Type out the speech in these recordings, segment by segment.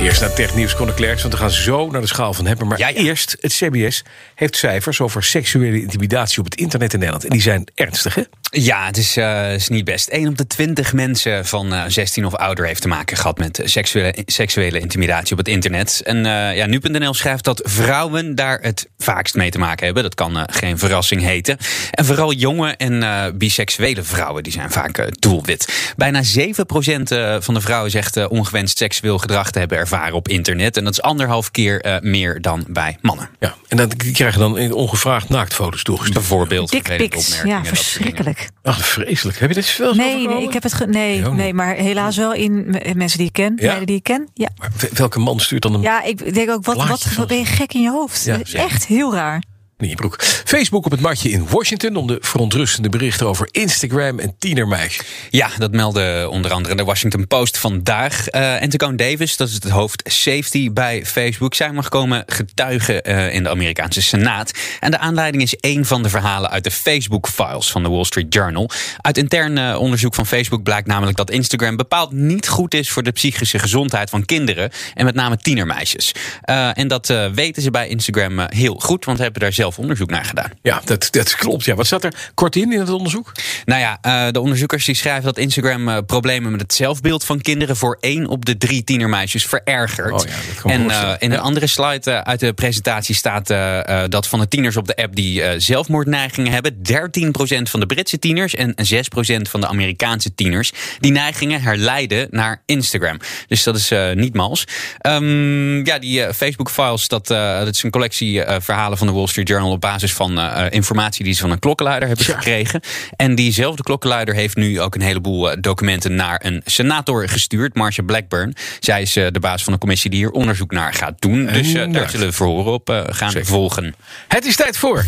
Eerst naar technieuws, Conor Klerks, want we gaan zo naar de schaal van hebben. Maar Ja, ja. eerst, het CBS heeft cijfers over seksuele intimidatie op het internet in Nederland. En die zijn ernstig, hè? Ja, het is, eh, is niet best. 1 op de 20 mensen van eh, 16 of ouder heeft te maken gehad met seksuele, seksuele intimidatie op het internet. En eh ja, nu.nl schrijft dat vrouwen daar het vaakst mee te maken hebben. Dat kan geen verrassing heten. En vooral jonge en eh, biseksuele vrouwen die zijn vaak doelwit. Bijna 7% eh, van de vrouwen zegt eh, ongewenst seksueel gedrag te hebben ervaren op internet. En dat is anderhalf keer eh, meer dan bij mannen. Ja. En dan die krijgen dan ongevraagd naaktfoto's toegestuurd. Bijvoorbeeld. Dickpics, opmerkingen, ja, dat Ach, vreselijk. Heb je dit eens Nee, nee, ik heb het ge- nee, nee, maar helaas wel in m- mensen die ik ken. Ja? die ik ken. Ja. Maar welke man stuurt dan een ja, ik denk ook, wat, wat, ben je gek in je hoofd? Ja, Dat is zeker. echt heel raar. Facebook op het matje in Washington om de verontrustende berichten over Instagram en tienermeisjes. Ja, dat meldde onder andere de Washington Post vandaag. Eh Antigone Davis, dat is het hoofd safety bij Facebook. Zij mag komen getuigen eh, in de Amerikaanse Senaat. En de aanleiding is één van de verhalen uit de Facebook-files van de Wall Street Journal. Uit intern eh, onderzoek van Facebook blijkt namelijk dat Instagram bepaald niet goed is voor de psychische gezondheid van kinderen. En met name tienermeisjes. En dat weten ze bij Instagram heel goed, want ze hebben daar zelf onderzoek naar gedaan. Ja, dat, dat klopt. Ja. Wat staat er kort in in het onderzoek? Nou ja, eh, de onderzoekers die schrijven dat Instagram eh, problemen met het zelfbeeld van kinderen voor één op de drie tienermeisjes verergert. Oh ja, en eh, in een andere slide uit de presentatie staat dat van de tieners op de app die zelfmoordneigingen hebben, 13% van de Britse tieners en 6% van de Amerikaanse tieners die neigingen herleiden naar Instagram. Dus dat is niet mals. Ehm, ja, die eh, Facebook files, dat, dat is een collectie verhalen van de Wall Street Journal op basis van eh, eh, informatie die ze van een klokkenluider hebben Ja. gekregen. En diezelfde klokkenluider heeft nu ook een heleboel eh, documenten naar een senator gestuurd, Marcia Blackburn. Zij is de baas van een commissie die hier onderzoek naar gaat doen. Dus eh, daar zullen we verhoren op gaan Zeker. volgen. Het is tijd voor.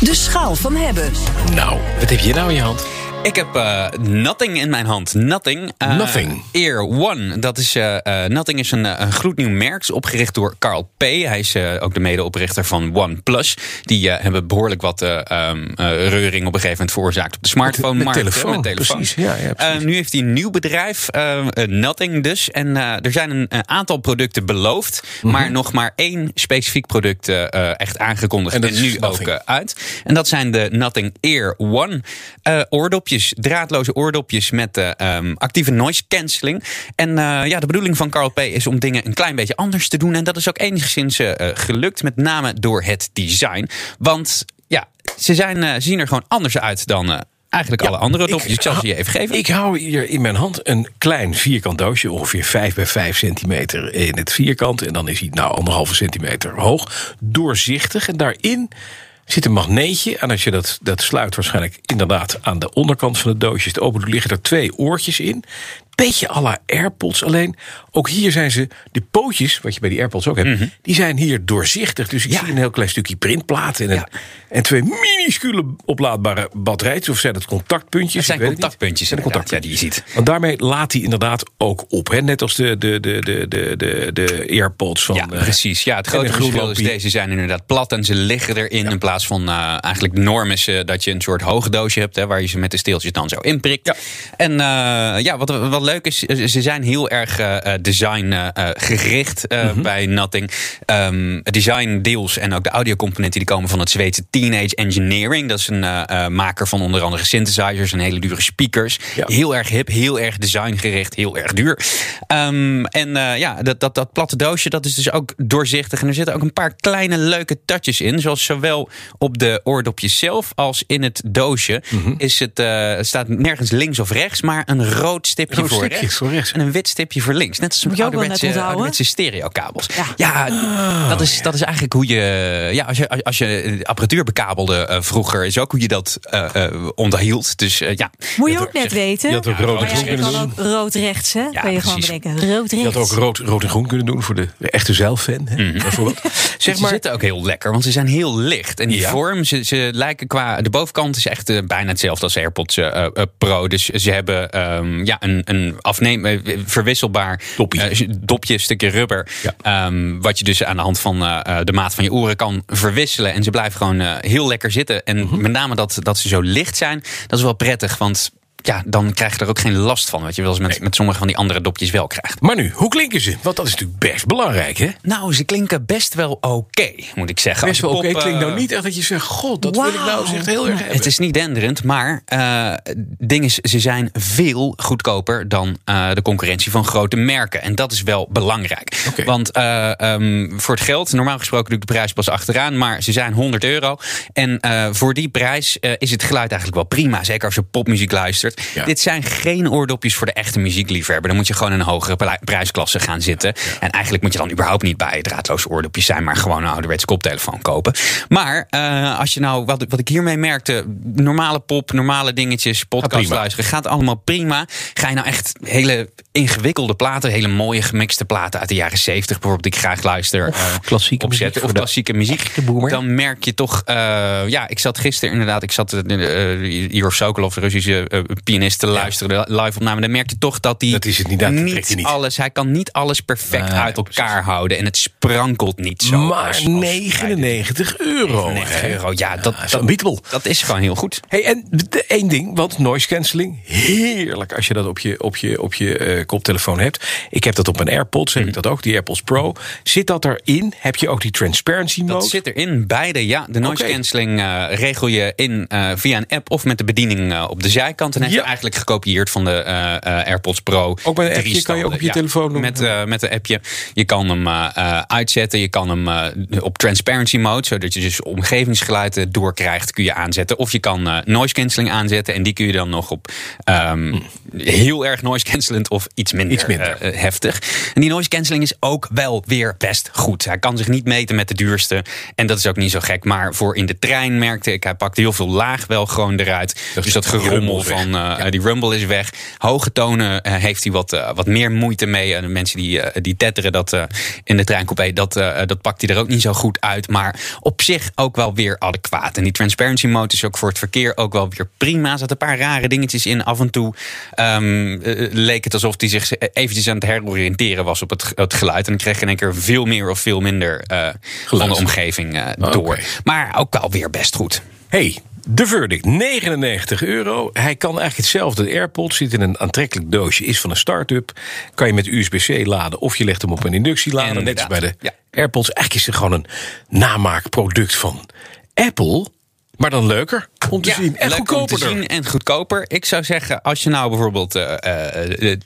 De schaal van hebben. Nou, wat heb je nou in je hand? Ik heb eh, Nothing in mijn hand. Nothing. eh, Nothing. Ear One. Dat is, eh, Nothing is een, een gloednieuw merk. Is opgericht door Carl P. Hij is ook de medeoprichter van OnePlus. Die hebben behoorlijk wat eh, ehm, eh, reuring op een gegeven moment veroorzaakt op de smartphone. met markt, telefoon, met telefoon. precies. Ja, ja, precies. Eh, nu heeft hij een nieuw bedrijf. Nothing dus. En er zijn een, een aantal producten beloofd. Mhm. Maar nog maar één specifiek product echt aangekondigd. En nu ook Nothing. uit. En dat zijn de Nothing Ear One eh, oordopjes. Draadloze oordopjes met eh, ehm, actieve noise cancelling. En eh, ja, de bedoeling van Carl P. is om dingen een klein beetje anders te doen. En dat is ook enigszins eh, gelukt. Met name door het design. Want ja, ze, zijn, ze zien er gewoon anders uit dan... Eigenlijk alle andere dopjes. Ik, zal ze je even geven. Ik hou hier in mijn hand een klein vierkant doosje, ongeveer 5 bij 5 centimeter in het vierkant. En dan is hij nou anderhalve centimeter hoog, doorzichtig. En daarin zit een magneetje. En als je dat, dat sluit, waarschijnlijk inderdaad aan de onderkant van het doosje, is het open liggen er twee oortjes in. Beetje à la AirPods, alleen ook hier zijn ze, de pootjes, wat je bij die AirPods ook hebt, die zijn hier doorzichtig. Dus ik Mhm. Ja. zie een heel klein stukje printplaat en, een, Ja. en twee minuscule oplaadbare batterijtjes. Of zijn het contactpuntjes? Het zijn contactpuntjes inderdaad, contactpuntjes. ja, die je ziet. Want daarmee laat hij inderdaad ook op. Hè? Net als de, de, de, de, de, de, de AirPods van... Ja, eh, precies. Ja, het en grote verschil is deze zijn inderdaad plat en ze liggen erin in plaats van eh, eigenlijk de norm is eh, dat je een soort hoge doosje hebt hè, waar je ze met de steeltjes dan zo inprikt. Ja. En eh, ja, wat, wat leuk is, eh, ze zijn heel erg eh, eh, design gericht Mhm. bij Nothing. Ehm, design deels en ook de audiocomponenten die komen van het Zweedse Teenage Engineering. Dat is een maker van onder andere synthesizers en hele dure speakers. Ja. Heel erg hip, heel erg designgericht, heel erg duur. Ehm, en ja, dat, dat, dat platte doosje dat is dus ook doorzichtig. En er zitten ook een paar kleine leuke touches in. Zoals zowel op de oordopjes zelf als in het doosje. Mhm. is het, het staat nergens links of rechts, maar een rood stipje, Rood voor, rechts, voor rechts. En een wit stipje voor links. Net als een ouderwetse, ouderwetse stereokabels. Ja. Ja, dat, is, dat is eigenlijk hoe je. Ja, als je, als je apparatuur bekabelde eh, vroeg, is ook hoe je dat eh, eh, onderhield. Dus eh, ja. Moet je Ja, ook net zeg- weten. je had ook rood en ja, groen kunnen doen. rood rechts, hè? kan je gewoon bedenken. Rood Je had ook rood, rood en groen kunnen doen voor de, de echte zeilfan. Hè, Mhm. bijvoorbeeld. Zeg ze maar, zitten ook heel lekker, want ze zijn heel licht. En die Ja. vorm, ze, ze lijken qua... De bovenkant is echt bijna hetzelfde als AirPods Pro. Dus ze hebben ehm, ja, een, een afneem, eh, verwisselbaar Doppie. eh, dopje, stukje rubber. Ja. Ehm, wat je dus aan de hand van eh, de maat van je oren kan verwisselen. En ze blijven gewoon heel lekker zitten. En Mhm. met name dat, dat ze zo licht zijn, dat is wel prettig. Want ja, dan krijg je er ook geen last van. Wat je wel eens met, met sommige van die andere dopjes wel krijgt. maar nu, hoe klinken ze? Want dat is natuurlijk best belangrijk, hè? Nou, ze klinken best wel oké, moet ik zeggen. Best wel oké. pop, Klinkt nou eh, niet echt dat je zegt... God, dat wil ik nou eens echt heel erg hebben. Het is niet denderend, maar eh ding is, ze zijn veel goedkoper dan eh, de concurrentie van grote merken. En dat is wel belangrijk. Want eh, ehm, voor het geld, normaal gesproken doe ik de prijs pas achteraan, maar ze zijn 100 euro. En voor die prijs is het geluid eigenlijk wel prima. Zeker als je popmuziek luistert. Ja. Dit zijn geen oordopjes voor de echte muziekliefhebber. Dan moet je gewoon in een hogere pri- prijsklasse gaan zitten. En eigenlijk moet je dan überhaupt niet bij draadloze oordopjes zijn, maar gewoon een ouderwetse koptelefoon kopen. Maar eh, als je nou, wat, wat ik hiermee merkte, normale pop, normale dingetjes, podcast prima. luisteren, gaat allemaal prima. Ga je nou echt hele ingewikkelde platen, hele mooie gemixte platen uit de jaren 70 bijvoorbeeld, die ik graag luister. eh, klassieke opzetten muziek of klassieke muziek. Dan merk je toch, eh, ja, ik zat gisteren inderdaad, ik zat uh, Igor Sokolov, de Russische pianist, te luisteren, de live opname. Dan merk je toch dat hij Dat is het niet, dat niet, niet. alles, hij kan niet alles perfect Nee, uit elkaar houden en het sprankelt niet zo. maar als- als 99 euro. 99 hè? euro, ja, dat, Ja, is dat, unbeatable. dat is gewoon heel goed. Hey, en de- één ding, want noise cancelling, heerlijk als je dat op je, op je, op je eh, koptelefoon hebt. Ik heb dat op mijn AirPods, heb ik dat ook, die AirPods Pro. Zit dat erin? Heb je ook die transparency mode? Dat zit erin, beide. Ja, de noise cancelling eh, regel je in eh, via een app of met de bediening op de zijkant. En Ja. eigenlijk gekopieerd van de eh, eh, AirPods Pro. Ook met een Drie appje kan je ook op je telefoon doen? Met, eh, met een appje. Je kan hem uitzetten. Je kan hem op transparency mode, zodat je dus omgevingsgeluiden doorkrijgt, kun je aanzetten. Of je kan noise cancelling aanzetten. En die kun je dan nog op ehm, heel erg noise cancelend of iets minder, Iets minder. eh, eh, heftig. En die noise cancelling is ook wel weer best goed. Hij kan zich niet meten met de duurste. En dat is ook niet zo gek. Maar voor in de trein merkte ik, hij pakt heel veel laag wel gewoon eruit. Dat dus dat gerommel van eh, die rumble is weg. Hoge tonen heeft hij wat, wat meer moeite mee. En de mensen die, die tetteren dat in de treincoupé, dat, dat pakt hij er ook niet zo goed uit. Maar op zich ook wel weer adequaat. En die transparency mode is ook voor het verkeer ook wel weer prima. Er zaten een paar rare dingetjes in. Af en toe ehm, eh, leek het alsof hij zich eventjes aan het heroriënteren was op het, het geluid. En dan kreeg je in één keer veel meer of veel minder eh, van de omgeving eh, Oké. door. Maar ook wel weer best goed. Hey, de verdict, 99 euro. Hij kan eigenlijk hetzelfde. De AirPods zit in een aantrekkelijk doosje, is van een start-up. Kan je met USB-C laden of je legt hem op een inductielader. Net als bij de Ja. AirPods. Eigenlijk is het gewoon een namaakproduct van Apple. Maar dan leuker om te zien. En leuk om te goedkoper. zien en goedkoper. Ik zou zeggen, als je nou bijvoorbeeld eh, eh, eh,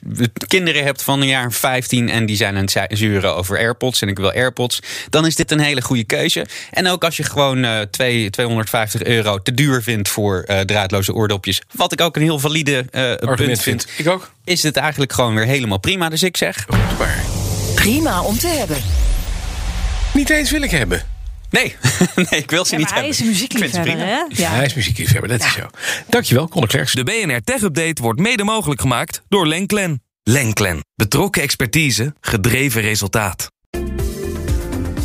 kinderen hebt van een jaar 15 en die zijn aan het zu- zuren over AirPods en ik wil AirPods, dan is dit een hele goede keuze. En ook als je gewoon eh, twee- 250 euro te duur vindt voor eh, draadloze oordopjes, wat ik ook een heel valide eh, punt Argument vind, vind. Ik ook. is het eigenlijk gewoon weer helemaal prima. Dus ik zeg, Prima om te hebben. niet eens wil ik hebben. Nee, nee ik wil ze Ja, niet hij hebben. is een muziekliefhebber, hè? Ja. Hij is muziekliefhebber, dat is zo. Dankjewel, Conor Klerks. De BNR Tech Update wordt mede mogelijk gemaakt door Lenklen. Lenklen. Betrokken expertise, gedreven resultaat.